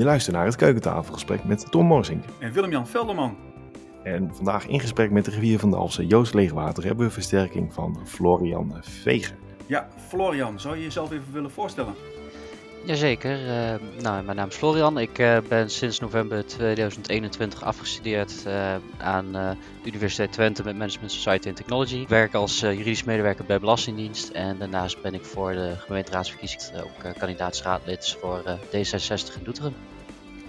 Je luistert naar het keukentafelgesprek met Tom Morsink. En Willem-Jan Velderman. En vandaag in gesprek met de rivier van de Alpse Joost Leegwater hebben we versterking van Florian Vegen. Ja, Florian, zou je jezelf even willen voorstellen? Jazeker. Uh, nou, mijn naam is Florian. Ik uh, ben sinds november 2021 afgestudeerd uh, aan de Universiteit Twente met Management Society and Technology. Ik werk als juridisch medewerker bij Belastingdienst en daarnaast ben ik voor de gemeenteraadsverkiezing ook kandidaatsraadlid voor D66 in Doetinchem.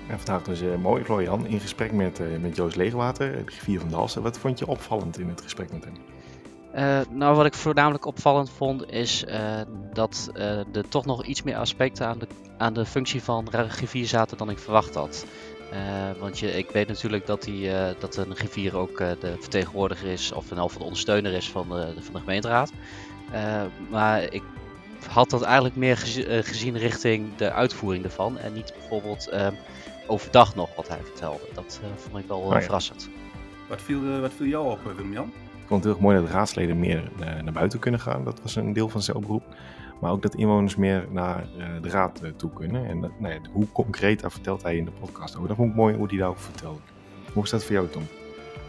En vandaag dus mooi Florian in gesprek met, met Joost Leegwater, de griffier van Dalsen. Wat vond je opvallend in het gesprek met hem? Uh, nou, wat ik voornamelijk opvallend vond, is uh, dat uh, er toch nog iets meer aspecten aan de, aan de functie van griffier zaten dan ik verwacht had. want je, ik weet natuurlijk dat, die, dat een griffier ook de vertegenwoordiger is, of in ieder geval de ondersteuner is van de, van de gemeenteraad. maar ik had dat eigenlijk meer gezien richting de uitvoering ervan en niet bijvoorbeeld overdag nog wat hij vertelde. Dat vond ik wel oh, ja. verrassend. Wat viel, wat viel jou op, Willem-Jan? vond het heel erg mooi dat raadsleden meer naar, naar buiten kunnen gaan. Dat was een deel van zijn oproep. Maar ook dat inwoners meer naar uh, de raad uh, toe kunnen. En nou ja, hoe concreet, daar vertelt hij in de podcast over. Dat vond ik mooi hoe hij daarover vertelde. Hoe is dat voor jou, Tom?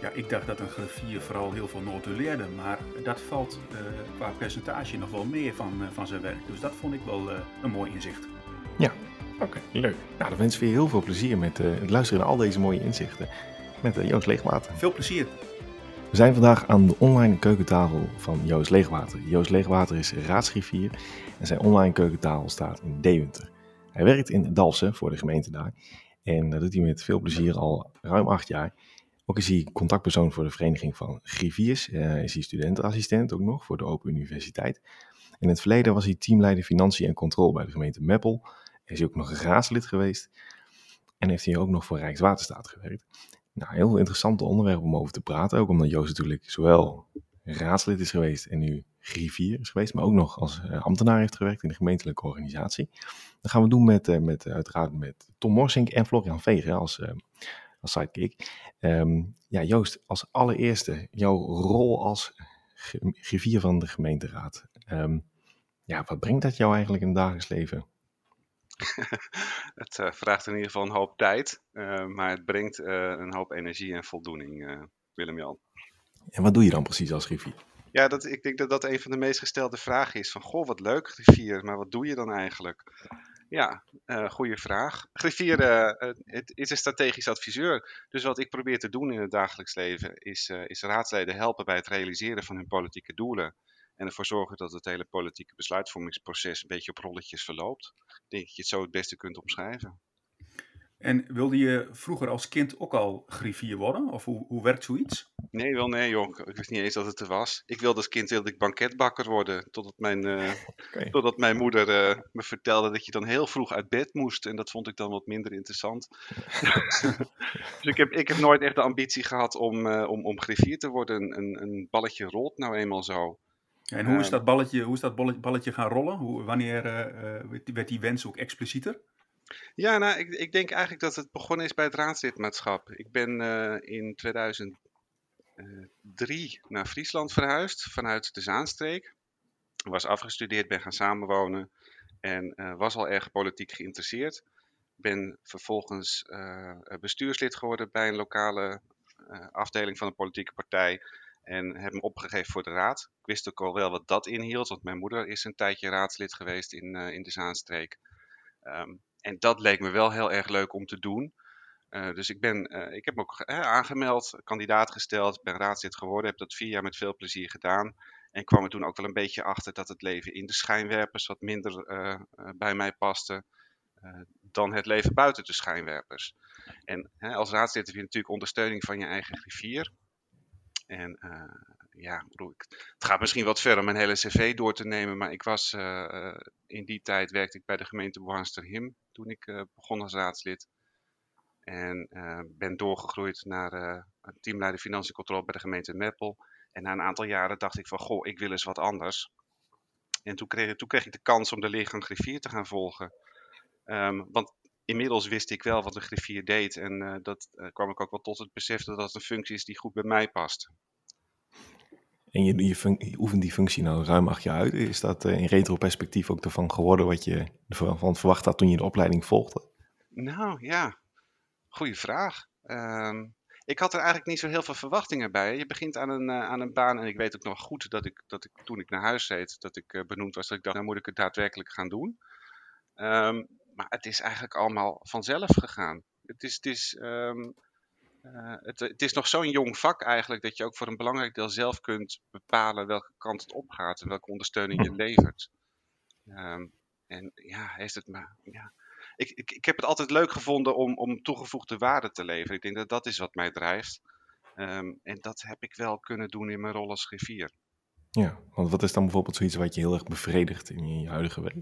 Ja, ik dacht dat een griffier vooral heel veel notuleerde. Maar dat valt uh, qua percentage nog wel meer van, van zijn werk. Dus dat vond ik wel een mooi inzicht. Ja, oké, leuk. Nou, dan wens ik je heel veel plezier met het luisteren naar al deze mooie inzichten. Met Joost Leegwater. Veel plezier. We zijn vandaag aan de online keukentafel van Joost Leegwater. Joost Leegwater is raadsgriffier en zijn online keukentafel staat in Deventer. Hij werkt in Dalfsen voor de gemeente daar en dat doet hij met veel plezier al ruim acht jaar. Ook is hij contactpersoon voor de Vereniging van Griffiers. Uh, is hij studentenassistent ook nog voor de Open Universiteit. In het verleden was hij teamleider Financiën en Controle bij de gemeente Meppel. Is hij ook nog raadslid geweest. En heeft hij ook nog voor Rijkswaterstaat gewerkt. Nou, heel interessante onderwerp om over te praten. Ook omdat Joost natuurlijk zowel raadslid is geweest en nu griffier is geweest, maar ook nog als eh, ambtenaar heeft gewerkt in de gemeentelijke organisatie. Dat gaan we doen met, uh, met uiteraard met Tom Morsink en Florian Vegen als, als sidekick. Um, ja, Joost, als allereerste jouw rol als griffier van de gemeenteraad. Um, ja, wat brengt dat jou eigenlijk in het dagelijks leven? het uh, vraagt in ieder geval een hoop tijd, uh, maar het brengt uh, een hoop energie en voldoening, Willem-Jan. En wat doe je dan precies als griffier? Ja, dat, ik denk dat dat een van de meest gestelde vragen is. Van, goh, wat leuk griffier, maar wat doe je dan eigenlijk? Ja, goede vraag. Griffier het is een strategisch adviseur. Dus wat ik probeer te doen in het dagelijks leven is, is raadsleden helpen bij het realiseren van hun politieke doelen. En ervoor zorgen dat het hele politieke besluitvormingsproces een beetje op rolletjes verloopt. Ik denk dat je het zo het beste kunt omschrijven. En wilde je vroeger als kind ook al griffier worden? Of hoe, hoe werkt zoiets? Nee, wel nee joh. Ik wist niet eens dat het er was. Ik wilde als kind wilde ik banketbakker worden. Totdat mijn, uh, totdat mijn moeder uh, me vertelde dat je dan heel vroeg uit bed moest. En dat vond ik dan wat minder interessant. dus ik heb, ik heb nooit echt de ambitie gehad om, uh, om, om griffier te worden. Een, een balletje rolt nou eenmaal zo. En hoe is dat balletje, hoe is dat balletje gaan rollen? Hoe, wanneer uh, werd die wens ook explicieter? Ja, nou, ik, ik, denk eigenlijk dat het begonnen is bij het raadslidmaatschap. Ik ben uh, in 2003 naar Friesland verhuisd vanuit de Zaanstreek. Was afgestudeerd, ben gaan samenwonen en uh, was al erg politiek geïnteresseerd. Ben vervolgens bestuurslid geworden bij een lokale afdeling van een politieke partij. En heb me opgegeven voor de raad. Ik wist ook al wel wat dat inhield, want mijn moeder is een tijdje raadslid geweest in, uh, in de Zaanstreek. Um, en dat leek me wel heel erg leuk om te doen. Uh, dus ik, ben, uh, ik heb me ook aangemeld, kandidaat gesteld, ben raadslid geworden. Heb dat vier jaar met veel plezier gedaan. En kwam er toen ook wel een beetje achter dat het leven in de schijnwerpers wat minder bij mij paste dan het leven buiten de schijnwerpers. En als raadslid heb je natuurlijk ondersteuning van je eigen griffier. En uh, ja, het gaat misschien wat verder om mijn hele cv door te nemen, maar ik was uh, in die tijd werkte ik bij de gemeente Him toen ik begon als raadslid. En ben doorgegroeid naar teamleider financiën controle bij de gemeente Meppel. En na een aantal jaren dacht ik van, goh, ik wil eens wat anders. En toen kreeg, toen kreeg ik de kans om de leergang griffier te gaan volgen. Um, want inmiddels wist ik wel wat een griffier deed. En uh, dat uh, kwam ik ook wel tot het besef dat dat een functie is die goed bij mij past. En je, je, je oefent die functie nou ruim acht jaar uit. Is dat uh, in retro-perspectief ook ervan geworden wat je ervan verwacht had toen je de opleiding volgde? Nou ja, goede vraag. Ehm, ik had er eigenlijk niet zo heel veel verwachtingen bij. Je begint aan een, aan een baan en ik weet ook nog goed dat ik, dat ik toen ik naar huis reed, dat ik benoemd was dat ik dacht, nou moet ik het daadwerkelijk gaan doen. Ehm, maar het is eigenlijk allemaal vanzelf gegaan. Het is, het is, ehm, eh, het, het, is nog zo'n jong vak eigenlijk dat je ook voor een belangrijk deel zelf kunt bepalen welke kant het opgaat en welke ondersteuning je levert. Ehm, en ja, heeft het maar. Ja. Ik, ik, ik heb het altijd leuk gevonden om, om toegevoegde waarde te leveren. Ik denk dat dat is wat mij drijft. Um, en dat heb ik wel kunnen doen in mijn rol als griffier. Ja, want wat is dan bijvoorbeeld zoiets wat je heel erg bevredigt in je huidige werk?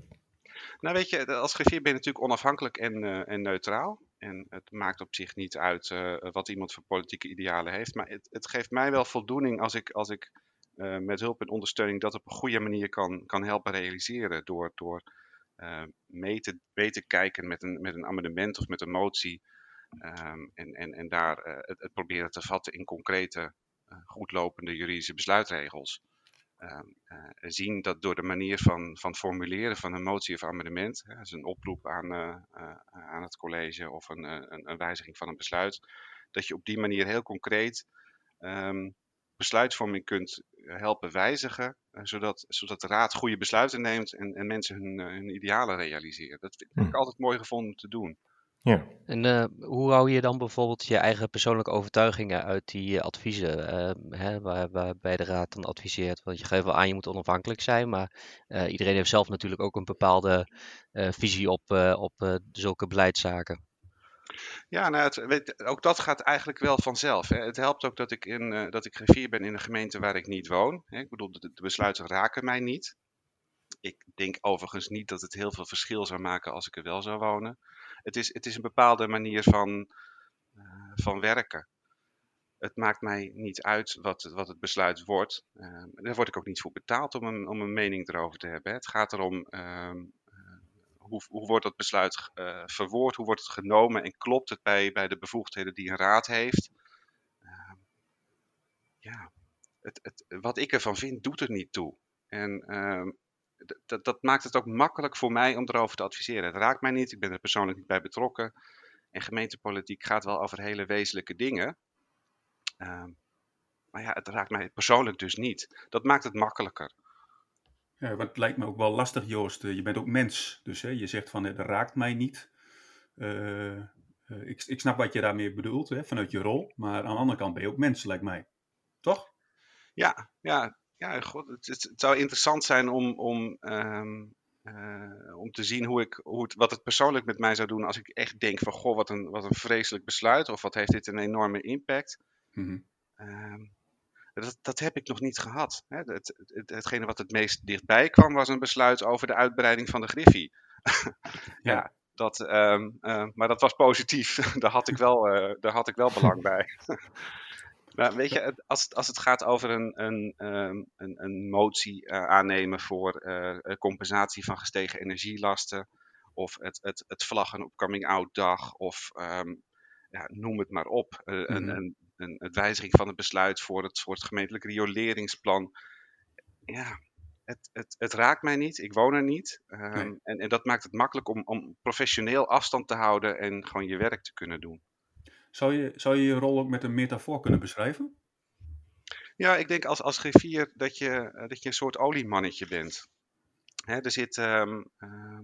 Nou weet je, als griffier ben je natuurlijk onafhankelijk en, uh, en neutraal. En het maakt op zich niet uit uh, wat iemand voor politieke idealen heeft. Maar het, het, geeft mij wel voldoening als ik, als ik uh, met hulp en ondersteuning dat op een goede manier kan, kan helpen realiseren. Door, door mee, te, kijken met een, met een amendement of met een motie. Um, en, en, en daar het, het, proberen te vatten in concrete, goedlopende juridische besluitregels. Ehm, eh, zien dat door de manier van, van formuleren van een motie of amendement, hè, dus een oproep aan, uh, aan het college of een, een, een, wijziging van een besluit, dat je op die manier heel concreet um, besluitvorming kunt helpen wijzigen, zodat, zodat de raad goede besluiten neemt en, en mensen hun, hun idealen realiseren. Dat vind ik hm. altijd mooi gevonden om te doen. Ja. En uh, hoe hou je dan bijvoorbeeld je eigen persoonlijke overtuigingen uit die uh, adviezen, uh, hè, waar, waarbij de raad dan adviseert? Want je geeft wel aan, je moet onafhankelijk zijn, maar iedereen heeft zelf natuurlijk ook een bepaalde visie op, op zulke beleidszaken. Ja, nou, het, weet, ook dat gaat eigenlijk wel vanzelf. Hè. Het helpt ook dat ik, in, dat ik griffier ben in een gemeente waar ik niet woon. Hè. Ik bedoel, de, de besluiten raken mij niet. Ik denk overigens niet dat het heel veel verschil zou maken als ik er wel zou wonen het is, het is een bepaalde manier van, uh, van werken. Het maakt mij niet uit wat, wat het besluit wordt. Uh, daar word ik ook niet voor betaald om een, om een mening erover te hebben. Het gaat erom uh, hoe, hoe wordt dat besluit verwoord, hoe wordt het genomen en klopt het bij, bij de bevoegdheden die een raad heeft. Ehm, ja, het, het, wat ik ervan vind, doet er niet toe. En ehm, dat, dat maakt het ook makkelijk voor mij om erover te adviseren. Het raakt mij niet, ik ben er persoonlijk niet bij betrokken. En gemeentepolitiek gaat wel over hele wezenlijke dingen. Uh, maar ja, het raakt mij persoonlijk dus niet. Dat maakt het makkelijker. Ja, want het lijkt me ook wel lastig, Joost. Je bent ook mens. Dus hè, je zegt van het raakt mij niet. Uh, uh, ik, ik snap wat je daarmee bedoelt, hè, vanuit je rol. Maar aan de andere kant ben je ook mens, lijkt mij. Toch? Ja, ja ja, god, het, het, zou interessant zijn om, om, um, uh, om te zien hoe ik, hoe het, wat het persoonlijk met mij zou doen als ik echt denk van goh, wat een, wat een vreselijk besluit of wat heeft dit een enorme impact. Mm -hmm. um, dat, dat heb ik nog niet gehad. Hè. Het, het, hetgene wat het meest dichtbij kwam was een besluit over de uitbreiding van de Griffie. ja. ja. Dat, um, uh, maar dat was positief. daar, had ik wel, uh, daar had ik wel belang bij. Nou, weet je, als, als het gaat over een, een, ehm, een, een motie uh, aannemen voor uh, compensatie van gestegen energielasten, of het, het, het vlaggen op coming out dag, of um, ja, noem het maar op, uh, mm -hmm. een, een, een, wijziging van het besluit voor het, voor het gemeentelijk rioleringsplan. Ja, het, het, het, raakt mij niet, ik woon er niet. Um, nee. en, en dat maakt het makkelijk om, om professioneel afstand te houden en gewoon je werk te kunnen doen. Zou je, zou je je rol ook met een metafoor kunnen beschrijven? Ja, ik denk als, als griffier dat je, eh, dat je een soort oliemannetje bent. Hè, er, zit, um, uh,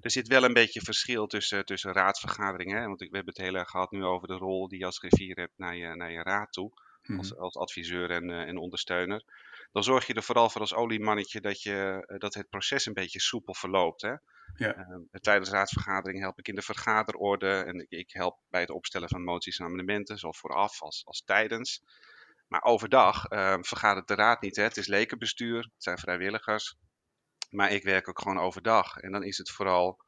er zit wel een beetje verschil tussen, tussen raadsvergaderingen. Hè? Want we hebben het heel erg gehad nu over de rol die je als griffier hebt naar je, naar je raad toe. Mm -hmm. als, als adviseur en, uh, en ondersteuner. Dan zorg je er vooral voor als oliemannetje dat, je, dat het proces een beetje soepel verloopt. Hè? Ja. Uh, tijdens raadsvergadering help ik in de vergaderorde en ik, ik, help bij het opstellen van moties en amendementen, zowel vooraf als, als tijdens. Maar overdag uh, vergadert de raad niet. Hè. Het is lekenbestuur, het zijn vrijwilligers. Maar ik werk ook gewoon overdag. En dan is het vooral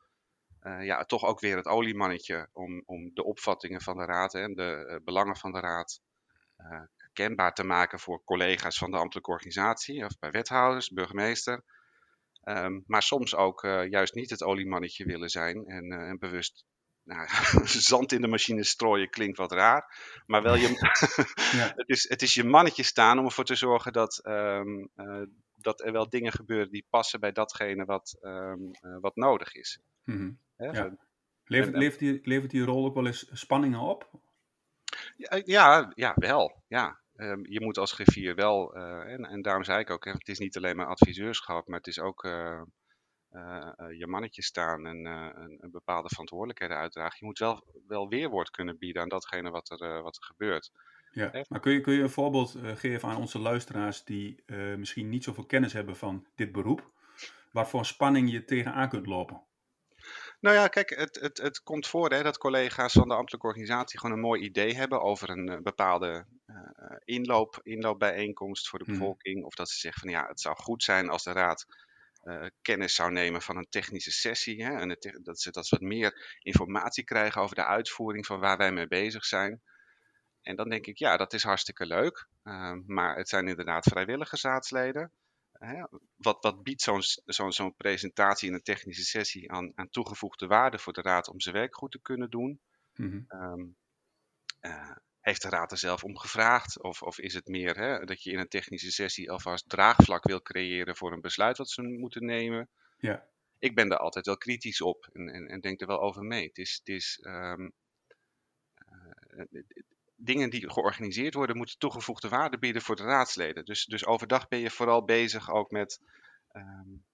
uh, ja, toch ook weer het oliemannetje om, om de opvattingen van de raad en de belangen van de raad kenbaar te maken voor collega's van de ambtelijke organisatie of bij wethouders, burgemeester. Um, maar soms ook uh, juist niet het oliemannetje willen zijn en, uh, en bewust nou, zand in de machine strooien klinkt wat raar. Maar wel je, ja. het, is, het is je mannetje staan om ervoor te zorgen dat, um, uh, dat er wel dingen gebeuren die passen bij datgene wat, um, wat nodig is. Mm -hmm. ja. Levert, levert, die, levert die rol ook wel eens spanningen op? Ja, ja, ja wel. Ja. Ehm, je moet als griffier wel, eh, en, en daarom zei ik ook, hè, het is niet alleen maar adviseurschap, maar het is ook uh, je mannetje staan en een, een, bepaalde verantwoordelijkheden uitdragen. Je moet wel, wel weerwoord kunnen bieden aan datgene wat er, wat er gebeurt. Ja, maar kun je, kun je een voorbeeld geven aan onze luisteraars die misschien niet zoveel kennis hebben van dit beroep? Waarvoor spanning je tegenaan kunt lopen? Nou ja, kijk, het, het, het komt voor hè, dat collega's van de ambtelijke organisatie gewoon een mooi idee hebben over een uh, bepaalde uh, inloop, inloopbijeenkomst voor de mhm. bevolking. Of dat ze zeggen van ja, het zou goed zijn als de raad uh, kennis zou nemen van een technische sessie. Hè, en het, dat, ze, dat ze wat meer informatie krijgen over de uitvoering van waar wij mee bezig zijn. En dan denk ik, ja, dat is hartstikke leuk. maar het zijn inderdaad vrijwillige raadsleden wat, wat biedt zo'n zo'n zo'n presentatie in een technische sessie aan, aan toegevoegde waarde voor de raad om zijn werk goed te kunnen doen? Mhm. Ehm, eh, heeft de raad er zelf om gevraagd? Of, of is het meer hè, dat je in een technische sessie alvast draagvlak wil creëren voor een besluit wat ze moeten nemen? Ja. Ik ben daar altijd wel kritisch op en, en, en denk er wel over mee. Het is, het is, um, dingen die georganiseerd worden, moeten toegevoegde waarde bieden voor de raadsleden. Dus, dus overdag ben je vooral bezig ook met um,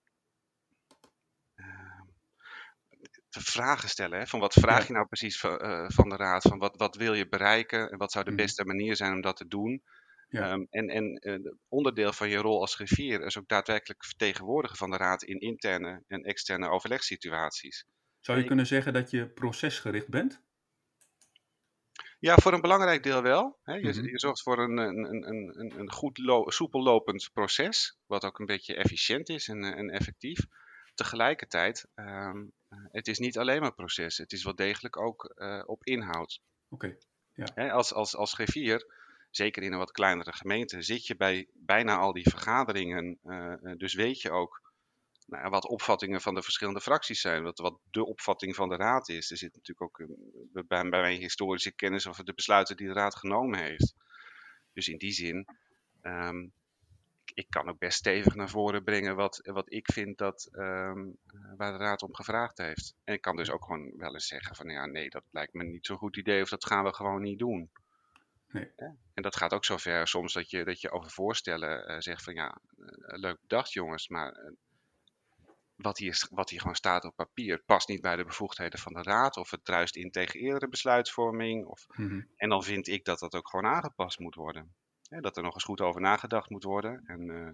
vragen stellen. Hè? Van wat vraag je nou precies van, uh, van, de raad? Van wat, wat wil je bereiken en wat zou de mhm. beste manier zijn om dat te doen? Ja. Um, en en uh, onderdeel van je rol als griffier is ook daadwerkelijk vertegenwoordigen van de raad in interne en externe overlegssituaties. Zou je kunnen zeggen dat je procesgericht bent? Ja, voor een belangrijk deel wel. Hè. Je, mhm. je, zorgt voor een, een, een, een goed soepel lopend proces, wat ook een beetje efficiënt is en, eh, en effectief. Tegelijkertijd, um, het is niet alleen maar proces, het is wel degelijk ook uh, op inhoud. Oké. Ja. Hè, als, als, als griffier, zeker in een wat kleinere gemeente, zit je bij bijna al die vergaderingen. Uh, dus weet je ook nou, wat opvattingen van de verschillende fracties zijn. Wat, wat de opvatting van de raad is. Er zit natuurlijk ook bij, bij mij historische kennis over de besluiten die de raad genomen heeft. Dus in die zin, um, ik, ik, kan ook best stevig naar voren brengen wat, wat ik vind dat, um, waar de raad om gevraagd heeft. En ik kan dus ook gewoon wel eens zeggen van ja, nee, dat lijkt me niet zo'n goed idee of dat gaan we gewoon niet doen. Nee. En dat gaat ook zover soms dat je, dat je over voorstellen uh, zegt van ja, uh, leuk bedacht jongens, maar uh, wat hier, wat hier gewoon staat op papier past niet bij de bevoegdheden van de raad of het druist in tegen eerdere besluitvorming. Of, mhm. En dan vind ik dat dat ook gewoon aangepast moet worden. dat er nog eens goed over nagedacht moet worden. En, uh,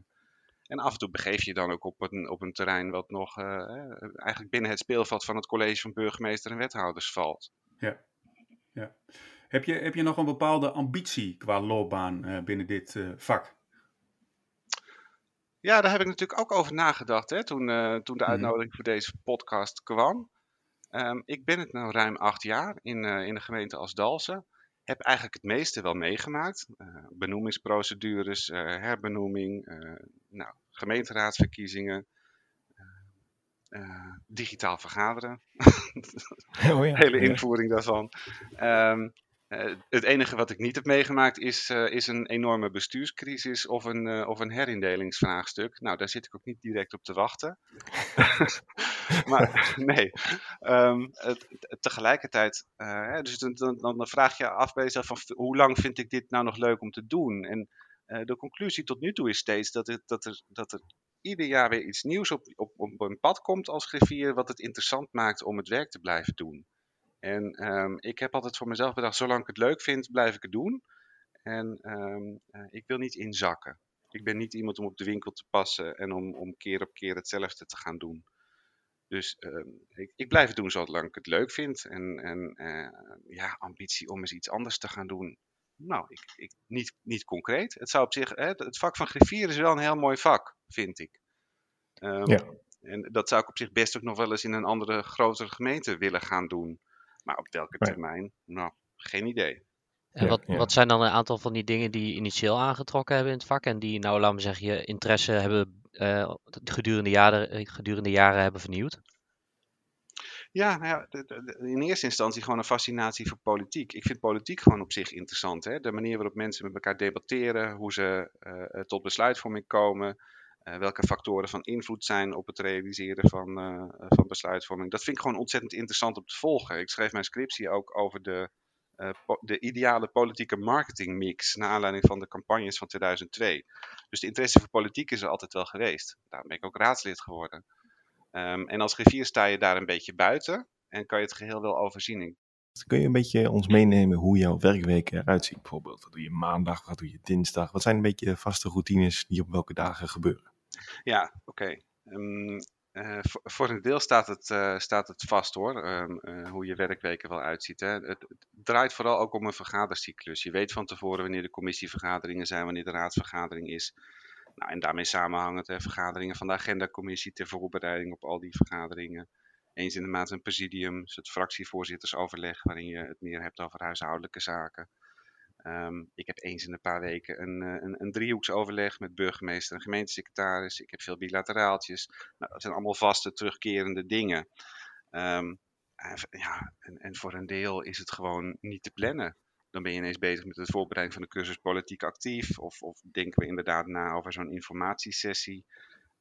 en af en toe begeef je dan ook op een, op een terrein wat nog uh, eigenlijk binnen het speelveld van het college van burgemeester en wethouders valt. Ja, ja. Heb, je, heb je nog een bepaalde ambitie qua loopbaan uh, binnen dit vak? Ja, daar heb ik natuurlijk ook over nagedacht hè, toen, uh, toen de mhm. uitnodiging voor deze podcast kwam. Um, ik ben het nu ruim acht jaar in, uh, in de gemeente als Dalsen. Heb eigenlijk het meeste wel meegemaakt. Uh, benoemingsprocedures, herbenoeming, nou, gemeenteraadsverkiezingen, digitaal vergaderen. oh ja, Hele invoering daarvan. Um, het enige wat ik niet heb meegemaakt is, uh, is een enorme bestuurscrisis of een, uh, of een herindelingsvraagstuk. Nou, daar zit ik ook niet direct op te wachten. maar nee, um, het, tegelijkertijd, dus dan, dan, dan, vraag je af bij jezelf van hoe lang vind ik dit nou nog leuk om te doen? En de conclusie tot nu toe is steeds dat, het, dat, er, dat er ieder jaar weer iets nieuws op, op, op een pad komt als griffier wat het interessant maakt om het werk te blijven doen. En um, ik heb altijd voor mezelf bedacht, zolang ik het leuk vind, blijf ik het doen. En um, uh, ik wil niet inzakken. Ik ben niet iemand om op de winkel te passen en om, om keer op keer hetzelfde te gaan doen. Dus um, ik, ik, blijf het doen zolang ik het leuk vind. En, en uh, ja, ambitie om eens iets anders te gaan doen. Nou, ik, ik, niet, niet concreet. Het, zou op zich, hè, het vak van griffier is wel een heel mooi vak, vind ik. ja. En dat zou ik op zich best ook nog wel eens in een andere, grotere gemeente willen gaan doen. Maar op welke termijn? Nou, geen idee. En wat, wat zijn dan een aantal van die dingen die je initieel aangetrokken hebben in het vak en die, nou, laten we zeggen, je interesse hebben uh, gedurende, jaren, eh, gedurende jaren hebben vernieuwd? Ja, nou ja, in eerste instantie gewoon een fascinatie voor politiek. Ik vind politiek gewoon op zich interessant. Hè? De manier waarop mensen met elkaar debatteren, hoe ze uh, tot besluitvorming komen, welke factoren van invloed zijn op het realiseren van, van besluitvorming. Dat vind ik gewoon ontzettend interessant om te volgen. Ik schreef mijn scriptie ook over de, de ideale politieke marketingmix naar aanleiding van de campagnes van 2002. Dus de interesse voor politiek is er altijd wel geweest. Daarom ben ik ook raadslid geworden. Ehm, en als griffier sta je daar een beetje buiten en kan je het geheel wel overzien. Kun je een beetje ons meenemen hoe jouw werkweek eruit ziet bijvoorbeeld? Wat doe je maandag, wat doe je dinsdag? Wat zijn een beetje de vaste routines die op welke dagen gebeuren? Ja, oké. Ehm, eh, voor, een deel staat het, uh, staat het vast hoor, ehm, eh, hoe je werkweken wel uitziet. Hè. Het, draait vooral ook om een vergadercyclus. Je weet van tevoren wanneer de commissievergaderingen zijn, wanneer de raadsvergadering is. Nou, en daarmee samenhangend hè, vergaderingen van de agendacommissie ter voorbereiding op al die vergaderingen. Eens in de maand een presidium, het fractievoorzittersoverleg, waarin je het meer hebt over huishoudelijke zaken. Ehm, ik heb eens in een paar weken een, eh, een, een, driehoeksoverleg met burgemeester en gemeentesecretaris. Ik heb veel bilateraaltjes. Nou, dat zijn allemaal vaste, terugkerende dingen. Ehm, en, ja, en, en, voor een deel is het gewoon niet te plannen. Dan ben je ineens bezig met het voorbereiden van de cursus politiek actief. Of, of denken we inderdaad na over zo'n informatiesessie.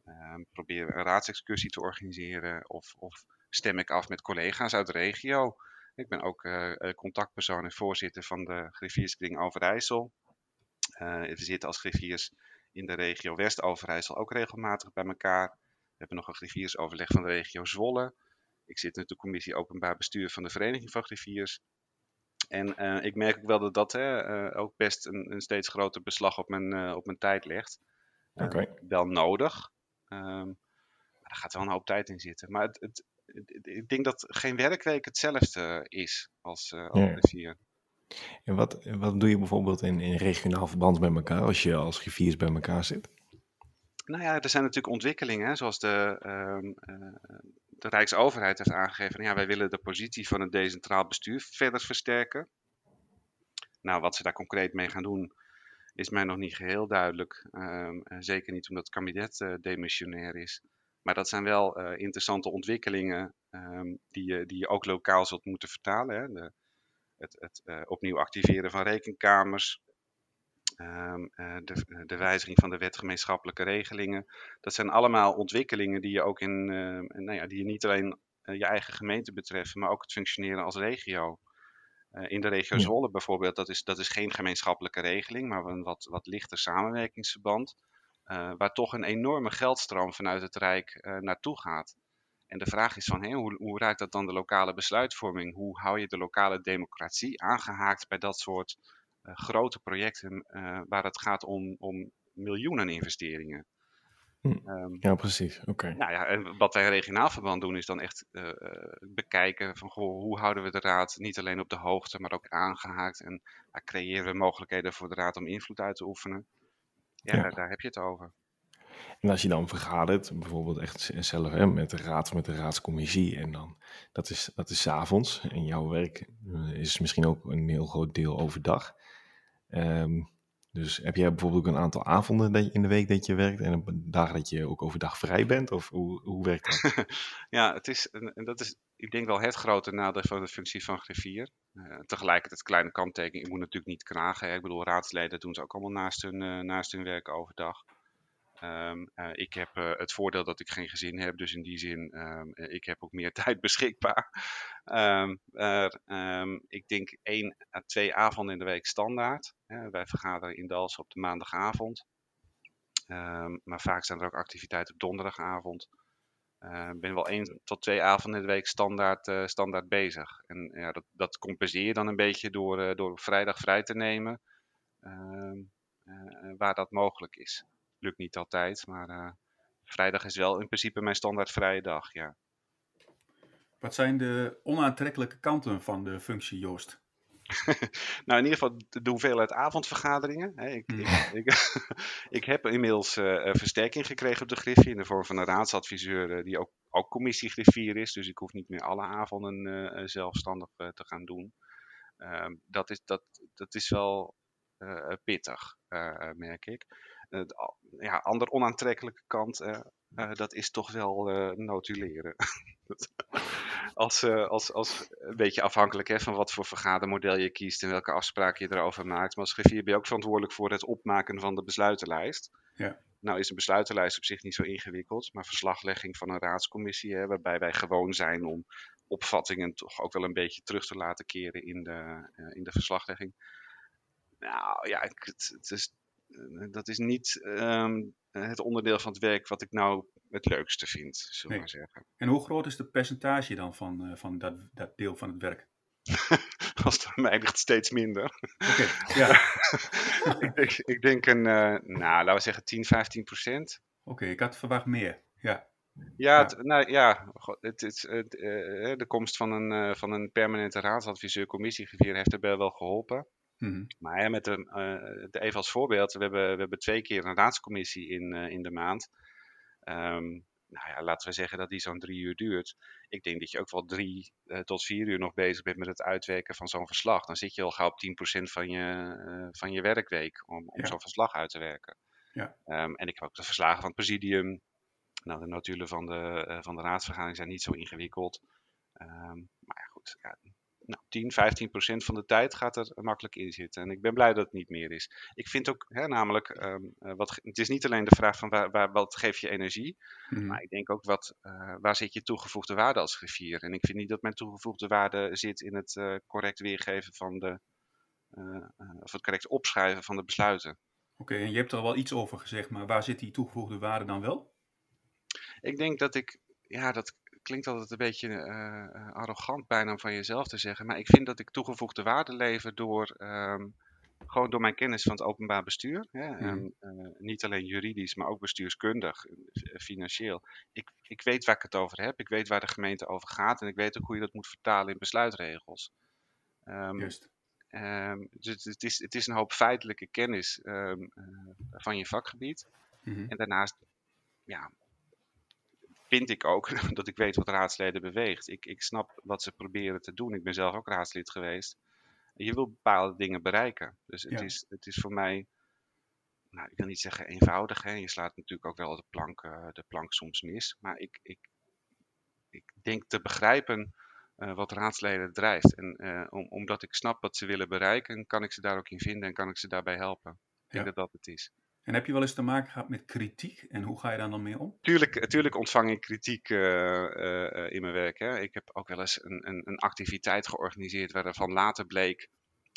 Um, proberen een raadsexcursie te organiseren. Of, of stem ik af met collega's uit de regio. Ik ben ook uh, contactpersoon en voorzitter van de Griffierskring Overijssel. Uh, we zitten als griffiers in de regio West-Overijssel ook regelmatig bij elkaar. We hebben nog een griffiersoverleg van de regio Zwolle. Ik zit in de commissie openbaar bestuur van de Vereniging van Griffiers. En uh, ik merk ook wel dat dat ook best een, een, steeds groter beslag op mijn, op mijn tijd legt. Okay. Wel nodig. Um, maar er gaat wel een hoop tijd in zitten. Maar het, het, ik denk dat geen werkweek hetzelfde is als, uh. En wat, wat doe je bijvoorbeeld in, in regionaal verband bij elkaar als je als griffiers bij elkaar zit? Nou ja, er zijn natuurlijk ontwikkelingen, zoals de, uh, de Rijksoverheid heeft aangegeven. Ja, wij willen de positie van het decentraal bestuur verder versterken. Nou, wat ze daar concreet mee gaan doen, is mij nog niet geheel duidelijk. Um, zeker niet omdat het kabinet uh, demissionair is. Maar dat zijn wel uh, interessante ontwikkelingen um, die, je, die je ook lokaal zult moeten vertalen. Hè? De, het, het uh, opnieuw activeren van rekenkamers, um, uh, de, de, wijziging van de wet gemeenschappelijke regelingen. Dat zijn allemaal ontwikkelingen die je ook in, nou ja, die je niet alleen je eigen gemeente betreffen, maar ook het functioneren als regio. in de regio Zwolle bijvoorbeeld, dat is, dat is geen gemeenschappelijke regeling, maar een wat, wat lichter samenwerkingsverband. Uh, waar toch een enorme geldstroom vanuit het Rijk uh, naartoe gaat. En de vraag is van, hé, hoe, hoe raakt dat dan de lokale besluitvorming? Hoe hou je de lokale democratie aangehaakt bij dat soort uh, grote projecten waar het gaat om, om miljoenen investeringen? Hm. Um, ja, precies. Oké. Nou ja, en wat wij in regionaal verband doen is dan echt bekijken van, goh, hoe houden we de raad niet alleen op de hoogte, maar ook aangehaakt en creëren we mogelijkheden voor de raad om invloed uit te oefenen. Ja, ja. Daar, heb je het over. En als je dan vergadert, bijvoorbeeld echt zelf hè, met de raad, met de raadscommissie, en dan, dat is, dat is avonds. En jouw werk eh, is misschien ook een heel groot deel overdag. Um, dus heb jij bijvoorbeeld ook een aantal avonden in de week dat je werkt en dagen dat je ook overdag vrij bent? Of hoe, hoe werkt dat? ja, het is, en dat is ik denk wel het grote nadeel van de functie van griffier. Uh, tegelijkertijd kleine kanttekening, ik moet natuurlijk niet kragen. Hè. Ik bedoel, raadsleden doen ze ook allemaal naast hun, uh, naast hun werk overdag. Um, uh, ik heb het voordeel dat ik geen gezin heb, dus in die zin, um, ik heb ook meer tijd beschikbaar. Um, ik denk één à twee avonden in de week standaard. wij vergaderen in Dals op de maandagavond. maar vaak zijn er ook activiteiten op donderdagavond. Ik ben wel één tot twee avonden in de week standaard, standaard bezig. En ja, dat, dat compenseer je dan een beetje door, door vrijdag vrij te nemen, waar dat mogelijk is. Lukt niet altijd, maar vrijdag is wel in principe mijn standaard vrije dag, ja. Wat zijn de onaantrekkelijke kanten van de functie, Joost? nou, in ieder geval de hoeveelheid avondvergaderingen. Hè. Ik, ik, ik, ik, heb inmiddels uh, versterking gekregen op de Griffie in de vorm van een raadsadviseur uh, die ook, ook commissiegriffier is. Dus ik hoef niet meer alle avonden uh, zelfstandig te gaan doen. Ehm, dat, is, dat, dat is wel pittig, merk ik. Ja, ander onaantrekkelijke kant, dat is toch wel notuleren. als, uh, als, als een beetje afhankelijk hè, van wat voor vergadermodel je kiest en welke afspraken je erover maakt. Maar als griffier ben je ook verantwoordelijk voor het opmaken van de besluitenlijst. Ja. nou is een besluitenlijst op zich niet zo ingewikkeld, maar verslaglegging van een raadscommissie, hè, waarbij wij gewoon zijn om opvattingen toch ook wel een beetje terug te laten keren in de, in de verslaglegging. Nou ja, het, het is, dat is niet ehm, het onderdeel van het werk wat ik nou het leukste vind, zullen we maar zeggen. En hoe groot is het percentage dan van, van dat, dat deel van het werk? Als het mij ligt steeds minder. Oké, ja. ik, denk, ik, denk, een, uh, nou, laten we zeggen 10, 15 procent. Oké, ik had verwacht meer, ja. Ja, het, nou, ja het, het, het de komst van een, van een permanente raadsadviseur, commissiegevier, heeft erbij wel geholpen. Mm -hmm. Maar met de, de, even als voorbeeld, we hebben, we hebben twee keer een raadscommissie in, in de maand. Um, nou ja, laten we zeggen dat die zo'n drie uur duurt. Ik denk dat je ook wel drie uh, tot vier uur nog bezig bent met het uitwerken van zo'n verslag. Dan zit je al gauw op 10% van je, van je werkweek om, om ja. zo'n verslag uit te werken. Ja. Um, en ik heb ook de verslagen van het presidium. Nou, de notulen van de, van de raadsvergadering zijn niet zo ingewikkeld. Um, maar ja, goed, ja, nou, 10, 15 procent van de tijd gaat er makkelijk in zitten. En ik ben blij dat het niet meer is. Ik vind ook, hè, namelijk, um, uh, wat, het is niet alleen de vraag van waar, waar, wat geeft je energie, mm. maar ik denk ook wat, uh, waar zit je toegevoegde waarde als griffier. En ik vind niet dat mijn toegevoegde waarde zit in het uh, correct weergeven van de, of het correct opschrijven van de besluiten. Oké, okay, en je hebt er wel iets over gezegd, maar waar zit die toegevoegde waarde dan wel? Ik denk dat ik, ja, dat klinkt altijd een beetje uh, arrogant bijna om van jezelf te zeggen. Maar ik vind dat ik toegevoegde waarde lever door, um, gewoon door mijn kennis van het openbaar bestuur. Hè, mm. uh, niet alleen juridisch, maar ook bestuurskundig, financieel. Ik, ik weet waar ik het over heb. Ik weet waar de gemeente over gaat. En ik weet ook hoe je dat moet vertalen in besluitregels. Um, Juist. Um, dus het is, het is een hoop feitelijke kennis van je vakgebied. Mm -hmm. En daarnaast ja, vind ik ook dat ik weet wat raadsleden beweegt. Ik, ik snap wat ze proberen te doen. Ik ben zelf ook raadslid geweest. Je wil bepaalde dingen bereiken. Dus het, ja. is, het is voor mij, nou, ik wil niet zeggen eenvoudig. Hè. Je slaat natuurlijk ook wel de plank, uh, de plank soms mis. Maar ik, ik, ik denk te begrijpen uh, wat raadsleden drijft. En uh, om, omdat ik snap wat ze willen bereiken, kan ik ze daar ook in vinden en kan ik ze daarbij helpen. Ik denk dat dat het is. En heb je wel eens te maken gehad met kritiek en hoe ga je daar dan mee om? Tuurlijk, tuurlijk ontvang ik kritiek uh, uh, in mijn werk. Hè. Ik heb ook wel eens een, een, een activiteit georganiseerd waarvan later bleek,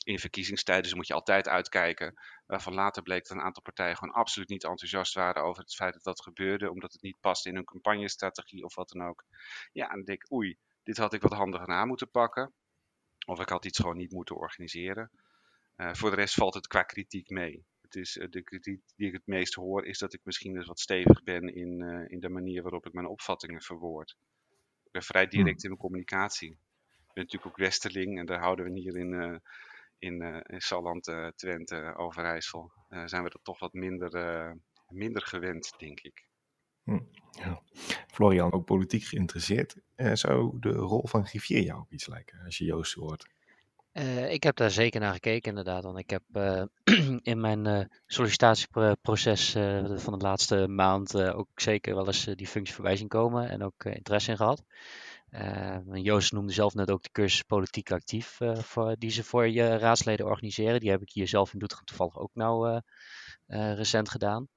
in verkiezingstijden dus moet je altijd uitkijken, waarvan later bleek dat een aantal partijen gewoon absoluut niet enthousiast waren over het feit dat dat gebeurde, omdat het niet past in hun campagnestrategie of wat dan ook. Ja, en dan denk ik, oei, dit had ik wat handiger aan moeten pakken. Of ik had iets gewoon niet moeten organiseren. Voor de rest valt het qua kritiek mee het is, de kritiek die ik het meest hoor, is dat ik misschien dus wat stevig ben in, uh, in de manier waarop ik mijn opvattingen verwoord. Ik ben vrij direct in mijn communicatie. Ik ben natuurlijk ook Westerling en daar houden we hier in, uh, in, in Salland, Twente, Overijssel, zijn we dat toch wat minder, minder gewend, denk ik. Hm, ja. Florian, ook politiek geïnteresseerd. zou de rol van griffier jou ook iets lijken, als je Joost hoort? Uh, ik heb daar zeker naar gekeken, inderdaad. Want ik heb uh, in mijn uh, sollicitatieproces van de laatste maand ook zeker wel eens die functie voorbij komen en ook interesse in gehad. Joost noemde zelf net ook de cursus politiek actief voor, die ze voor je raadsleden organiseren. Die heb ik hier zelf in Doetinchem toevallig ook nou recent gedaan.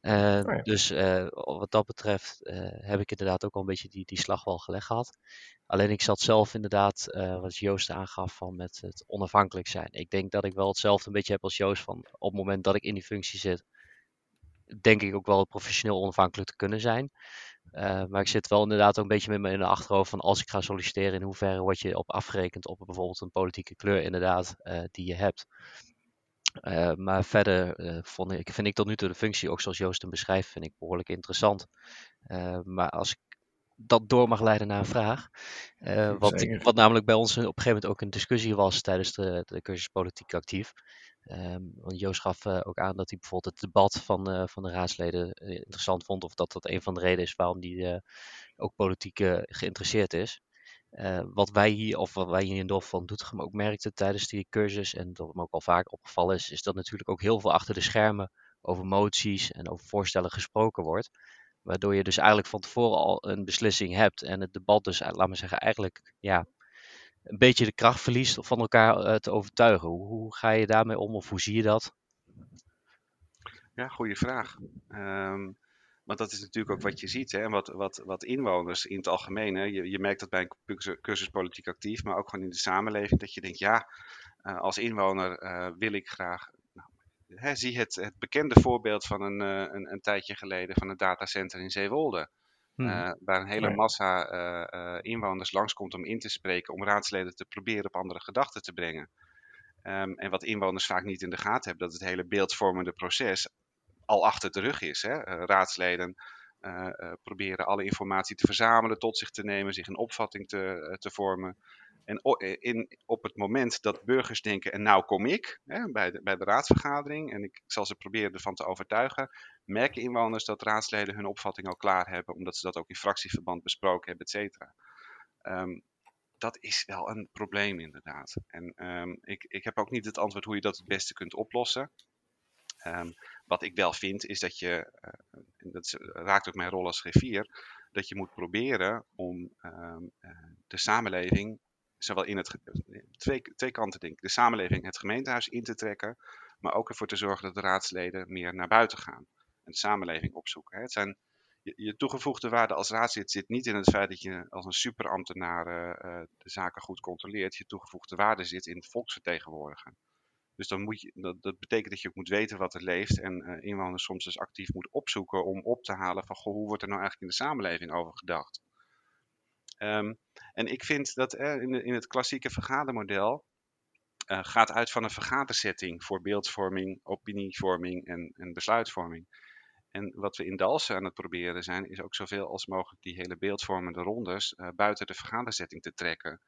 Uh, oh ja. Dus uh, wat dat betreft uh, heb ik inderdaad ook al een beetje die, die slag wel gelegd gehad. Alleen ik zat zelf inderdaad, wat Joost aangaf, van met het onafhankelijk zijn. Ik denk dat ik wel hetzelfde een beetje heb als Joost. Van op het moment dat ik in die functie zit, denk ik ook wel professioneel onafhankelijk te kunnen zijn. maar ik zit wel inderdaad ook een beetje met me in de achterhoofd van als ik ga solliciteren, in hoeverre word je op afgerekend op bijvoorbeeld een politieke kleur inderdaad die je hebt. Uh, maar verder uh, vond ik, vind ik tot nu toe de functie, ook zoals Joost hem beschrijft, vind ik behoorlijk interessant. Uh, maar als ik dat door mag leiden naar een vraag, wat, ik, wat namelijk bij ons op een gegeven moment ook een discussie was tijdens de, de cursus Politiek Actief. Um, want Joost gaf ook aan dat hij bijvoorbeeld het debat van, van de raadsleden interessant vond, of dat dat een van de redenen is waarom hij ook politiek geïnteresseerd is. Uh, wat wij hier, of wat wij hier in Dorf van Doetinchem ook merkten tijdens die cursus, en dat me ook al vaak opgevallen is, is dat natuurlijk ook heel veel achter de schermen over moties en over voorstellen gesproken wordt. Waardoor je dus eigenlijk van tevoren al een beslissing hebt en het debat dus, laat maar zeggen, eigenlijk ja, een beetje de kracht verliest om van elkaar uh, te overtuigen. Hoe, hoe, ga je daarmee om of hoe zie je dat? Ja, goede vraag. Um, want dat is natuurlijk ook wat je ziet. Hè? En wat, wat, wat inwoners in het algemeen. Hè? Je, je merkt dat bij een cursus, politiek actief, maar ook gewoon in de samenleving. Dat je denkt, ja, uh, als inwoner uh, wil ik graag. Nou, hè, zie het, het bekende voorbeeld van een, uh, een, een, tijdje geleden van het datacenter in Zeewolde. Hmm. waar een hele massa inwoners langskomt om in te spreken, om raadsleden te proberen op andere gedachten te brengen. Um, en wat inwoners vaak niet in de gaten hebben, dat het hele beeldvormende proces al achter de rug is. Hè. Eh, raadsleden uh, uh, proberen alle informatie te verzamelen, tot zich te nemen, zich een opvatting te, te vormen. En in, op het moment dat burgers denken, en nou kom ik hè, bij, de, bij de raadsvergadering en ik zal ze proberen ervan te overtuigen, merken inwoners dat raadsleden hun opvatting al klaar hebben, omdat ze dat ook in fractieverband besproken hebben, et cetera. Um, dat is wel een probleem inderdaad. En um, ik, ik heb ook niet het antwoord hoe je dat het beste kunt oplossen. Um, wat ik wel vind is dat je, uh, dat raakt ook mijn rol als griffier, dat je moet proberen om um, uh, de samenleving, zowel in het, twee, twee kanten denk ik, de samenleving het gemeentehuis in te trekken, maar ook ervoor te zorgen dat de raadsleden meer naar buiten gaan en de samenleving opzoeken. Het zijn je, toegevoegde waarde als raadslid zit niet in het feit dat je als een superambtenaar de zaken goed controleert. Je toegevoegde waarde zit in het volksvertegenwoordigen. Dus dan moet je, dat, dat betekent dat je ook moet weten wat er leeft en uh, inwoners soms dus actief moet opzoeken om op te halen van goh, hoe wordt er nou eigenlijk in de samenleving over gedacht. Um, en ik vind dat uh, in, in, het klassieke vergadermodel uh, gaat uit van een vergadersetting voor beeldvorming, opinievorming en, en besluitvorming. En wat we in Dalsen aan het proberen zijn, is ook zoveel als mogelijk die hele beeldvormende rondes uh, buiten de vergaderzetting te trekken.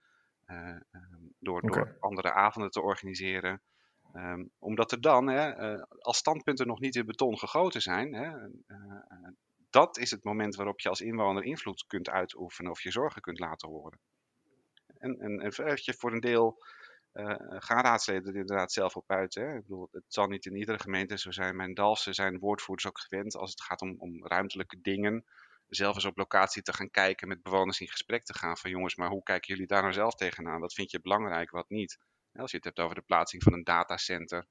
Uh, um, door, okay. door, andere avonden te organiseren. Um, omdat er dan, hè, uh, als standpunten nog niet in beton gegoten zijn, hè, dat is het moment waarop je als inwoner invloed kunt uitoefenen of je zorgen kunt laten horen. En, en, en voor een deel gaan raadsleden er inderdaad zelf op uit. Hè? Ik bedoel, het zal niet in iedere gemeente zo zijn. Mijn Dalsen zijn woordvoerders ook gewend als het gaat om, om ruimtelijke dingen. Zelf eens op locatie te gaan kijken, met bewoners in gesprek te gaan. Van jongens, maar hoe kijken jullie daar nou zelf tegenaan? Wat vind je belangrijk, wat niet? Als je het hebt over de plaatsing van een datacenter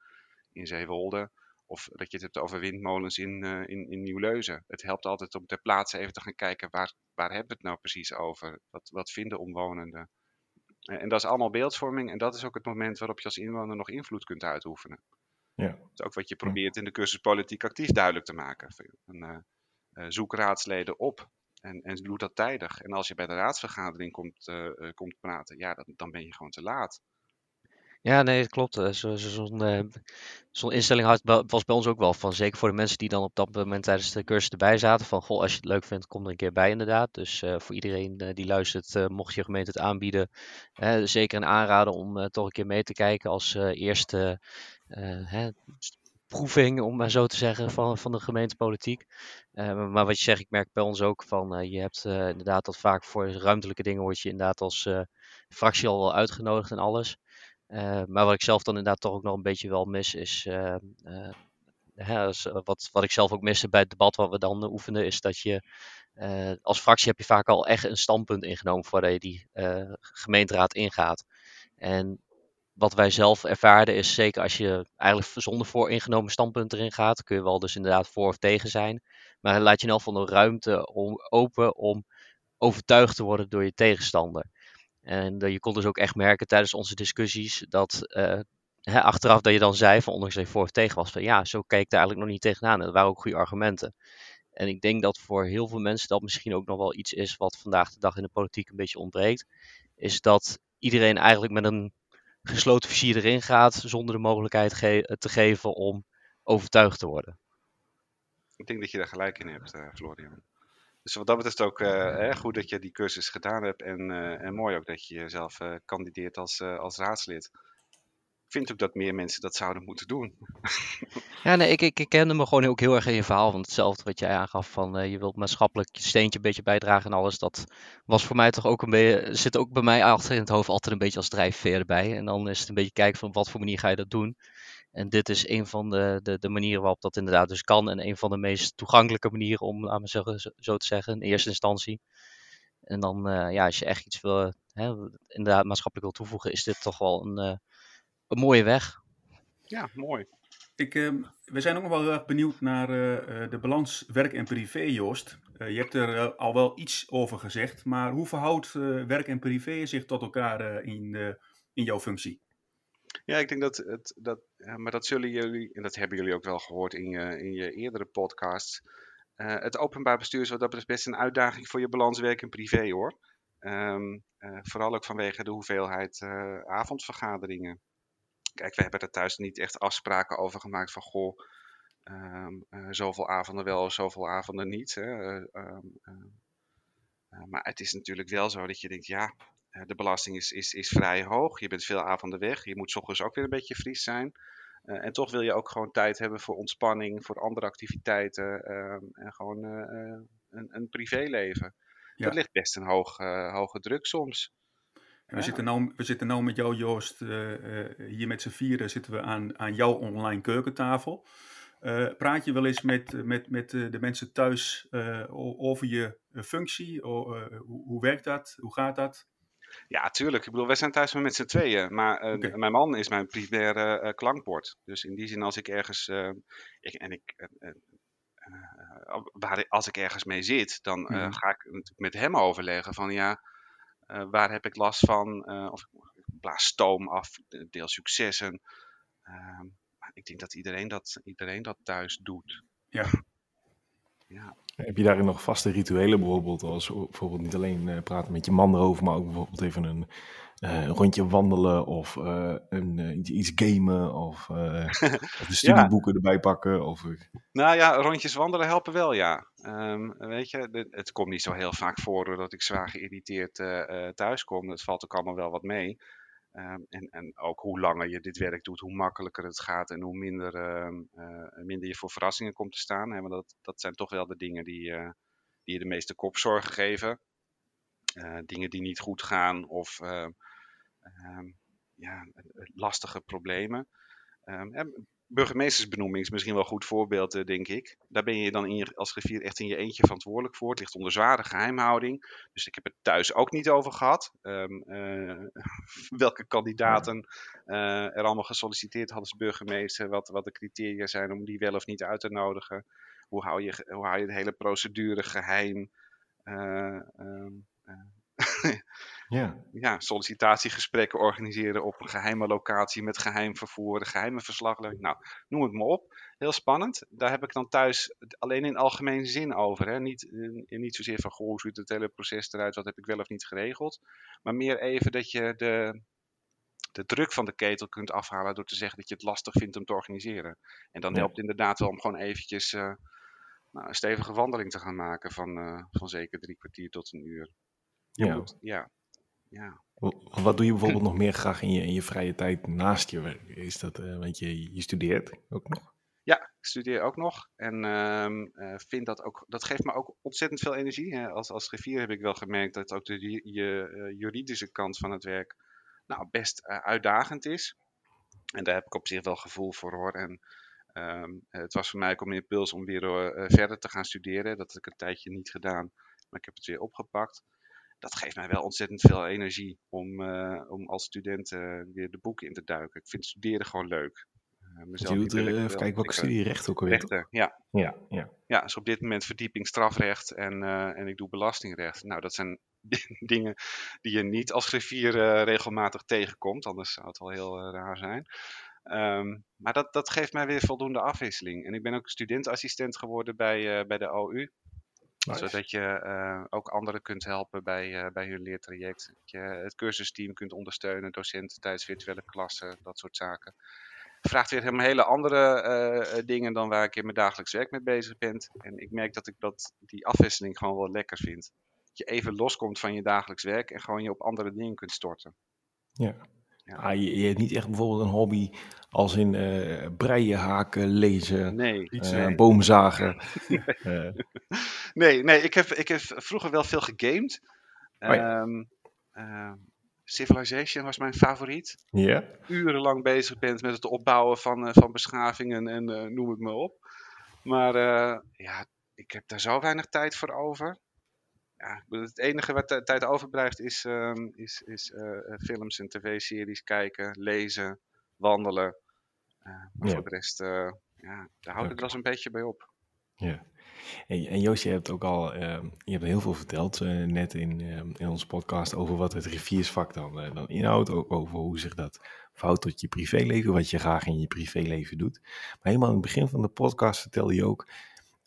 in Zeewolde. Of dat je het hebt over windmolens in, uh, in, in Nieuw-Leuzen. Het helpt altijd om ter plaatse even te gaan kijken waar, waar hebben we het nou precies over? Wat, wat vinden omwonenden? En dat is allemaal beeldvorming en dat is ook het moment waarop je als inwoner nog invloed kunt uitoefenen. Ja. Dat is ook wat je probeert in de cursus politiek actief duidelijk te maken. En, uh, uh, zoek raadsleden op en, en doe dat tijdig. En als je bij de raadsvergadering komt, uh, komt praten, ja, dan, dan ben je gewoon te laat. Ja, nee, klopt. Zo'n zo, zo instelling had, was bij ons ook wel van. Zeker voor de mensen die dan op dat moment tijdens de cursus erbij zaten. Van, goh, als je het leuk vindt, kom er een keer bij inderdaad. Dus uh, voor iedereen die luistert, mocht je gemeente het aanbieden. zeker een aanrader om toch een keer mee te kijken als eerste hè, proeving, om maar zo te zeggen, van, van de gemeentepolitiek. maar wat je zegt, ik merk bij ons ook van, je hebt inderdaad dat vaak voor ruimtelijke dingen word je inderdaad als fractie al wel uitgenodigd en alles. Uh, maar wat ik zelf dan inderdaad toch ook nog een beetje wel mis is. Uh, hè, wat, wat ik zelf ook miste bij het debat wat we dan oefenen, is dat je als fractie heb je vaak al echt een standpunt ingenomen voordat je die gemeenteraad ingaat. En wat wij zelf ervaarden is zeker als je eigenlijk zonder vooringenomen standpunt erin gaat, kun je wel dus inderdaad voor of tegen zijn. Maar laat je in elk geval de ruimte om, open om overtuigd te worden door je tegenstander. En je kon dus ook echt merken tijdens onze discussies dat uh, hè, achteraf dat je dan zei, van ondanks dat voor of tegen was, van ja, zo keek ik daar eigenlijk nog niet tegenaan. En dat waren ook goede argumenten. En ik denk dat voor heel veel mensen dat misschien ook nog wel iets is wat vandaag de dag in de politiek een beetje ontbreekt. Is dat iedereen eigenlijk met een gesloten vizier erin gaat zonder de mogelijkheid ge te geven om overtuigd te worden. Ik denk dat je daar gelijk in hebt, Florian. Dus wat dat betreft ook uh, goed dat je die cursus gedaan hebt. En, uh, en mooi ook dat je jezelf uh, kandideert als, als raadslid. Ik vind ook dat meer mensen dat zouden moeten doen. ja, nee, ik, ik, ik kende me gewoon ook heel erg in je verhaal. Want hetzelfde wat jij aangaf van je wilt maatschappelijk je steentje een beetje bijdragen en alles. Dat was voor mij toch ook een beetje, zit ook bij mij achter in het hoofd altijd een beetje als drijfveer erbij. En dan is het een beetje kijken van wat voor manier ga je dat doen. En dit is een van de, de, de, manieren waarop dat inderdaad dus kan. En een van de meest toegankelijke manieren om, laten we zeggen, zo te zeggen, in eerste instantie. En dan, uh, ja, als je echt iets wil, hè, inderdaad maatschappelijk wil toevoegen, is dit toch wel een, uh, een mooie weg. Ja, mooi. Ik, ehm, we zijn ook nog wel heel erg benieuwd naar eh, de balans werk en privé, Joost. je hebt er al wel iets over gezegd, maar hoe verhoudt werk en privé zich tot elkaar in, in jouw functie? Ja, ik denk dat het, dat, maar dat zullen jullie, en dat hebben jullie ook wel gehoord in je, in je eerdere podcasts. Uh, het openbaar bestuur is dat best een uitdaging voor je balans werk en privé hoor. Um, uh, vooral ook vanwege de hoeveelheid avondvergaderingen. Kijk, we hebben er thuis niet echt afspraken over gemaakt van goh, um, zoveel avonden wel, zoveel avonden niet. Hè. Um, maar het is natuurlijk wel zo dat je denkt, ja, eh, de belasting is, is, is vrij hoog. Je bent veel avonden weg. Je moet ochtends ook weer een beetje fris zijn. Uh, en toch wil je ook gewoon tijd hebben voor ontspanning, voor andere activiteiten uh, en gewoon uh, een, een privéleven. Ja. Dat ligt best een hoog, hoge druk soms. we, ja. zitten nou, we zitten nou met jou, Joost, hier met z'n vieren zitten we aan, aan jouw online keukentafel. praat je wel eens met, met, met de mensen thuis over je functie? hoe, hoe werkt dat? Hoe gaat dat? Ja, tuurlijk. Ik bedoel, wij zijn thuis met z'n tweeën. Maar uh, mijn man is mijn primaire uh, klankbord. Dus in die zin, als ik ergens. Uh, ik, en ik, waar, als ik ergens mee zit, dan mm. ga ik met hem overleggen van ja, waar heb ik last van? of ik blaas stoom af, deel successen. Ehm, ik denk dat iedereen dat, iedereen dat thuis doet. Ja. Ja. Heb je daarin nog vaste rituelen bijvoorbeeld? Als bijvoorbeeld niet alleen uh, praten met je man erover, maar ook bijvoorbeeld even een, uh, een rondje wandelen of uh, een, iets, iets, gamen of, of de studieboeken ja. erbij pakken? Of... Nou ja, rondjes wandelen helpen wel, ja. Um, weet je, het komt niet zo heel vaak voor dat ik zwaar geïrriteerd thuis kom. Dat valt ook allemaal wel wat mee. Um, en, en ook hoe langer je dit werk doet, hoe makkelijker het gaat en hoe minder, uh, uh, minder je voor verrassingen komt te staan. Hè? Want dat, dat zijn toch wel de dingen die, uh, die je de meeste kopzorgen geven. Eh, dingen die niet goed gaan of ehm, ja, lastige problemen. Burgemeestersbenoeming is misschien wel een goed voorbeeld, eh, denk ik. Daar ben je dan in je, als griffier echt in je eentje verantwoordelijk voor. Het ligt onder zware geheimhouding. Dus ik heb het thuis ook niet over gehad. Um, uh, welke kandidaten uh, er allemaal gesolliciteerd hadden als burgemeester. Wat, wat de criteria zijn om die wel of niet uit te nodigen. Hoe hou je, hoe hou je de hele procedure geheim? Um, ja. ja, sollicitatiegesprekken organiseren op een geheime locatie met geheim vervoer, geheime verslaglegging. Nou, noem het maar op. Heel spannend. Daar heb ik dan thuis alleen in algemene zin over. Hè? Niet, eh, niet zozeer van, goh, hoe ziet het hele proces eruit, wat heb ik wel of niet geregeld. Maar meer even dat je de, de druk van de ketel kunt afhalen door te zeggen dat je het lastig vindt om te organiseren. En dan helpt het inderdaad wel om gewoon eventjes uh, nou, een stevige wandeling te gaan maken van, uh, van zeker drie kwartier tot een uur. Ja. ja. ja. Wat doe je bijvoorbeeld nog meer graag in je, in je vrije tijd naast je werk? Is dat, uh, want je, je studeert ook nog? Ja, ik studeer ook nog. En uh, vind dat ook, dat geeft me ook ontzettend veel energie. Hè. Als, als griffier heb ik wel gemerkt dat ook de je, uh, juridische kant van het werk nou, best uitdagend is. En daar heb ik op zich wel gevoel voor hoor. En um, het was voor mij ook een impuls om weer verder te gaan studeren. Dat heb ik een tijdje niet gedaan, maar ik heb het weer opgepakt dat geeft mij wel ontzettend veel energie om, uh, om als student uh, weer de boeken in te duiken. Ik vind studeren gewoon leuk. Uh, mezelf je doet, even kijken welke studie recht ook alweer. Rechten, ja. Ja, ja. ja, dus op dit moment verdieping strafrecht en, en ik doe belastingrecht. Nou, dat zijn dingen die je niet als griffier regelmatig tegenkomt, anders zou het wel heel raar zijn. Um, maar dat, dat geeft mij weer voldoende afwisseling. En ik ben ook studentassistent geworden bij, bij de OU. Zodat je uh, ook anderen kunt helpen bij, uh, bij hun leertraject. Dat je het cursusteam kunt ondersteunen, docenten tijdens virtuele klassen, dat soort zaken. Vraagt weer helemaal hele andere uh, dingen dan waar ik in mijn dagelijks werk mee bezig ben. En ik merk dat ik dat, die afwisseling gewoon wel lekker vind. Dat je even loskomt van je dagelijks werk en gewoon je op andere dingen kunt storten. Ja. Ja. Ah, je, je, hebt niet echt bijvoorbeeld een hobby als in uh, breien, haken, lezen, nee, uh, boomzagen. nee. nee, nee, ik heb, ik heb vroeger wel veel gegamed. Oh ja. um, uh, Civilization was mijn favoriet. Ja. Urenlang bezig bent met het opbouwen van, van beschavingen en noem het maar op. Maar ja, ik heb daar zo weinig tijd voor over ja, het enige wat de tijd overblijft is, um, is, is uh, films en tv-series kijken, lezen, wandelen. maar Ja. voor de rest, eh, ja, daar houdt het wel eens een beetje bij op. Ja. En, en Joost, je hebt ook al ehm, je hebt heel veel verteld eh, net in, ehm, in onze podcast over wat het riviersvak dan, eh, dan inhoudt. Ook over hoe zich dat verhoudt tot je privéleven, wat je graag in je privéleven doet. Maar helemaal in het begin van de podcast vertelde je ook,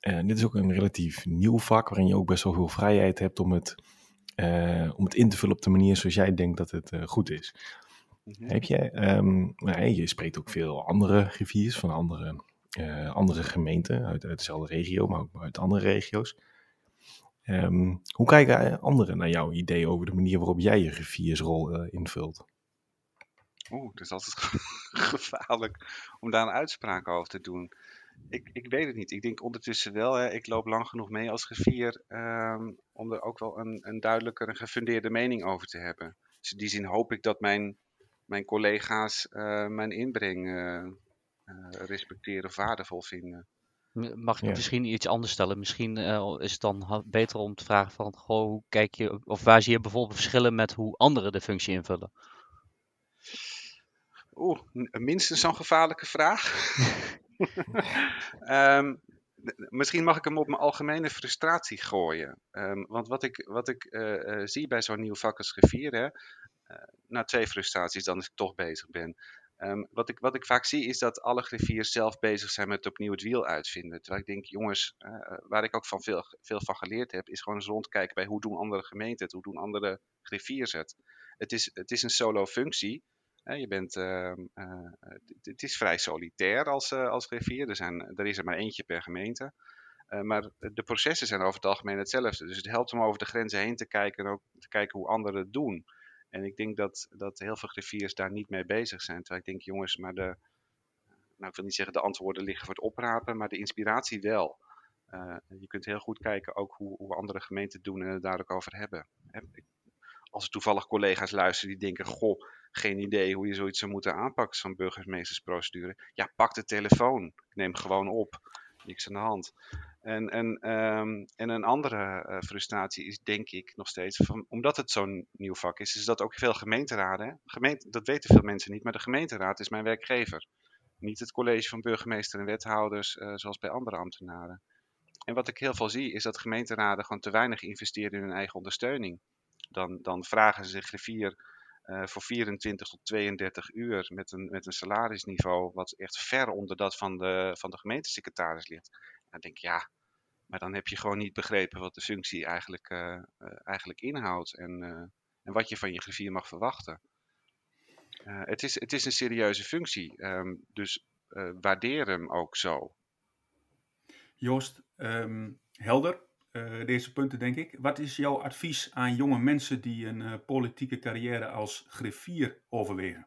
eh, dit is ook een relatief nieuw vak waarin je ook best wel veel vrijheid hebt om het, eh, om het in te vullen op de manier zoals jij denkt dat het eh, goed is. Mhm. Heb jij, ehm, nou, je spreekt ook veel andere griffiers van andere, andere gemeenten uit, uit dezelfde regio, maar ook uit andere regio's. Ehm, hoe kijken anderen naar jouw idee over de manier waarop jij je griffiersrol eh, invult? Oeh, het is altijd gevaarlijk om daar een uitspraak over te doen. Ik, ik weet het niet. Ik denk ondertussen wel, hè, ik loop lang genoeg mee als griffier ehm, om er ook wel een, een duidelijker en gefundeerde mening over te hebben. Dus in die zin hoop ik dat mijn, mijn collega's eh, mijn inbreng eh, eh, respecteren of waardevol vinden. Mag ik Ja. misschien iets anders stellen? Misschien eh, is het dan beter om te vragen van, goh, hoe kijk je, of waar zie je bijvoorbeeld verschillen met hoe anderen de functie invullen? Oeh, minstens zo'n gevaarlijke vraag. Ehm, misschien mag ik hem op mijn algemene frustratie gooien. Ehm, want wat ik, wat ik eh, eh, zie bij zo'n nieuw vak als griffier, hè, eh, na twee frustraties dan als ik toch bezig ben. Ehm, wat, ik, wat ik vaak zie is dat alle griffiers zelf bezig zijn met opnieuw het wiel uitvinden. Terwijl ik denk, jongens, waar ik ook van veel, veel van geleerd heb, is gewoon eens rondkijken bij hoe doen andere gemeenten het, hoe doen andere griffiers het. Het is, het is een solo functie. Je bent, ehm, eh, het- is vrij solitair als, eh, als griffier. Er, zijn, er is er maar eentje per gemeente. Eh, maar de processen zijn over het algemeen hetzelfde. Dus het helpt om over de grenzen heen te kijken en ook te kijken hoe anderen het doen. En ik denk dat, dat heel veel griffiers daar niet mee bezig zijn. Terwijl ik denk, jongens, maar de, nou, ik wil niet zeggen de antwoorden liggen voor het oprapen, maar de inspiratie wel. Je kunt heel goed kijken ook hoe, hoe andere gemeenten doen en het daar ook over hebben. Als er toevallig collega's luisteren die denken, goh, geen idee hoe je zoiets zou moeten aanpakken, zo'n burgemeestersprocedure. Ja, pak de telefoon. Neem gewoon op. Niks aan de hand. En, en, ehm, en een andere eh, frustratie is denk ik nog steeds, van, omdat het zo'n nieuw vak is, is dat ook veel gemeenteraden? Gemeente, dat weten veel mensen niet, maar de gemeenteraad is mijn werkgever. Niet het college van burgemeester en wethouders, eh, zoals bij andere ambtenaren. En wat ik heel veel zie, is dat gemeenteraden gewoon te weinig investeren in hun eigen ondersteuning. Dan, dan vragen ze griffier eh, voor 24 tot 32 uur met een, met een salarisniveau wat echt ver onder dat van de, van de gemeentesecretaris ligt. Dan denk ik, ja, maar dan heb je gewoon niet begrepen wat de functie eigenlijk, eh, eh, eigenlijk inhoudt en, en wat je van je griffier mag verwachten. Het, is, het is een serieuze functie, ehm, dus waardeer hem ook zo. Joost, ehm, helder, eh, deze punten denk ik. Wat is jouw advies aan jonge mensen die een eh, politieke carrière als griffier overwegen?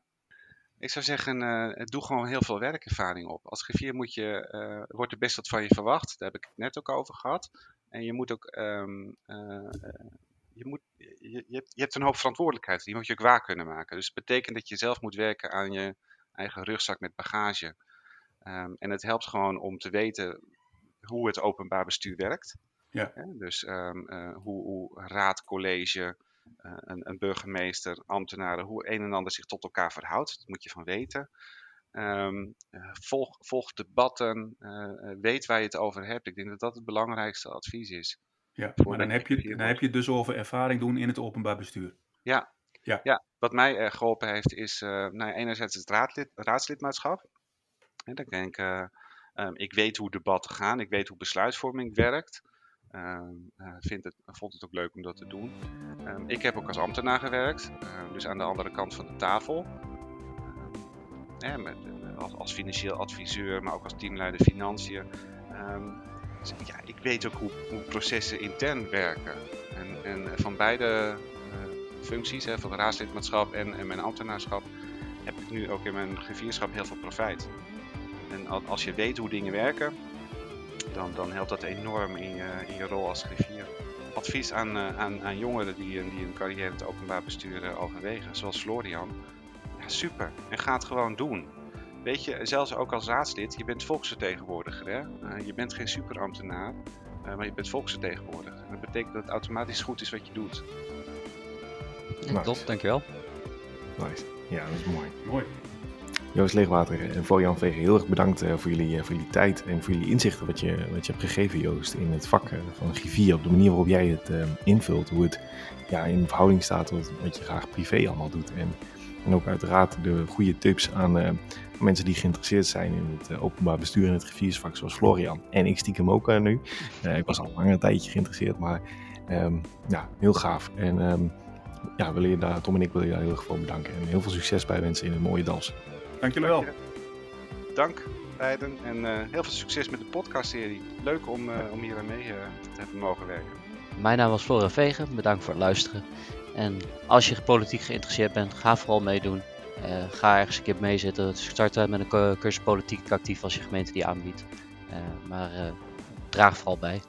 Ik zou zeggen, eh, doe gewoon heel veel werkervaring op. Als griffier moet je, wordt er best wat van je verwacht. Daar heb ik het net ook over gehad. En je moet ook, ehm, eh, eh, je, moet, je, je hebt een hoop verantwoordelijkheid. Die moet je ook waar kunnen maken. Dus het betekent dat je zelf moet werken aan je eigen rugzak met bagage. Ehm, en het helpt gewoon om te weten hoe het openbaar bestuur werkt. Ja. Dus ehm, eh, hoe, hoe raad, college, eh, een, een burgemeester, ambtenaren, hoe een en ander zich tot elkaar verhoudt. Dat moet je van weten. Ehm, eh, volg, volg debatten, weet waar je het over hebt. Ik denk dat dat het belangrijkste advies is. Ja, maar dan heb, je, dan heb je het dus over ervaring doen in het openbaar bestuur. Ja. Ja. ja, wat mij erg geholpen heeft is nou, enerzijds het raadlid, raadslidmaatschap. En dan denk ik, eh, ehm, ik weet hoe debatten gaan, ik weet hoe besluitvorming werkt. Ehm, eh, vind het, vond het ook leuk om dat te doen. Ehm, ik heb ook als ambtenaar gewerkt, ehm, dus aan de andere kant van de tafel. Met, eh, als, als financieel adviseur, maar ook als teamleider financiën. Dus ja, ik weet ook hoe, hoe processen intern werken. En, en van beide eh, functies, hè, van het raadslidmaatschap en, en mijn ambtenaarschap, heb ik nu ook in mijn grifierschap heel veel profijt. En al- als je weet hoe dingen werken, dan, dan helpt dat enorm in je, in je rol als griffier. Advies aan, eh, aan, aan jongeren die, een- die een carrière in het openbaar bestuur eh, overwegen, zoals Florian. Ja, super. En ga het gewoon doen. Weet je, zelfs ook als raadslid, je bent volksvertegenwoordiger. Hè? Eh, je bent geen superambtenaar, eh, maar je bent volksvertegenwoordiger. En dat betekent dat het automatisch goed is wat je doet. Nice. Top, dankjewel. Nice. Ja, dat is mooi. Mooi. Joost Leegwater en Vojan Vegen, heel erg bedankt voor, jullie, voor jullie tijd en voor jullie inzichten wat je, wat je hebt gegeven, Joost, in het vak van griffier. Op de manier waarop jij het invult, hoe het ja, in verhouding staat tot wat je graag privé allemaal doet. En, en ook uiteraard de goede tips aan mensen die geïnteresseerd zijn in het openbaar bestuur en het grifiersvak, zoals Florian. En ik stiekem ook nu. ik was al een tijdje geïnteresseerd, maar um, ja, heel gaaf. En um, ja, wil je daar, Tom en ik wil je daar heel erg voor bedanken. En heel veel succes bij wensen in het mooie Dalsen. Dank jullie wel. Dank beiden en uh, heel veel succes met de podcastserie. Leuk om, uh, om hier aan mee uh, te hebben mogen werken. Mijn naam was Flora Vegen, bedankt voor het luisteren. En als je politiek geïnteresseerd bent, ga vooral meedoen. ga ergens een keer meezitten. Start met een cursus politiek actief als je gemeente die aanbiedt. maar draag vooral bij.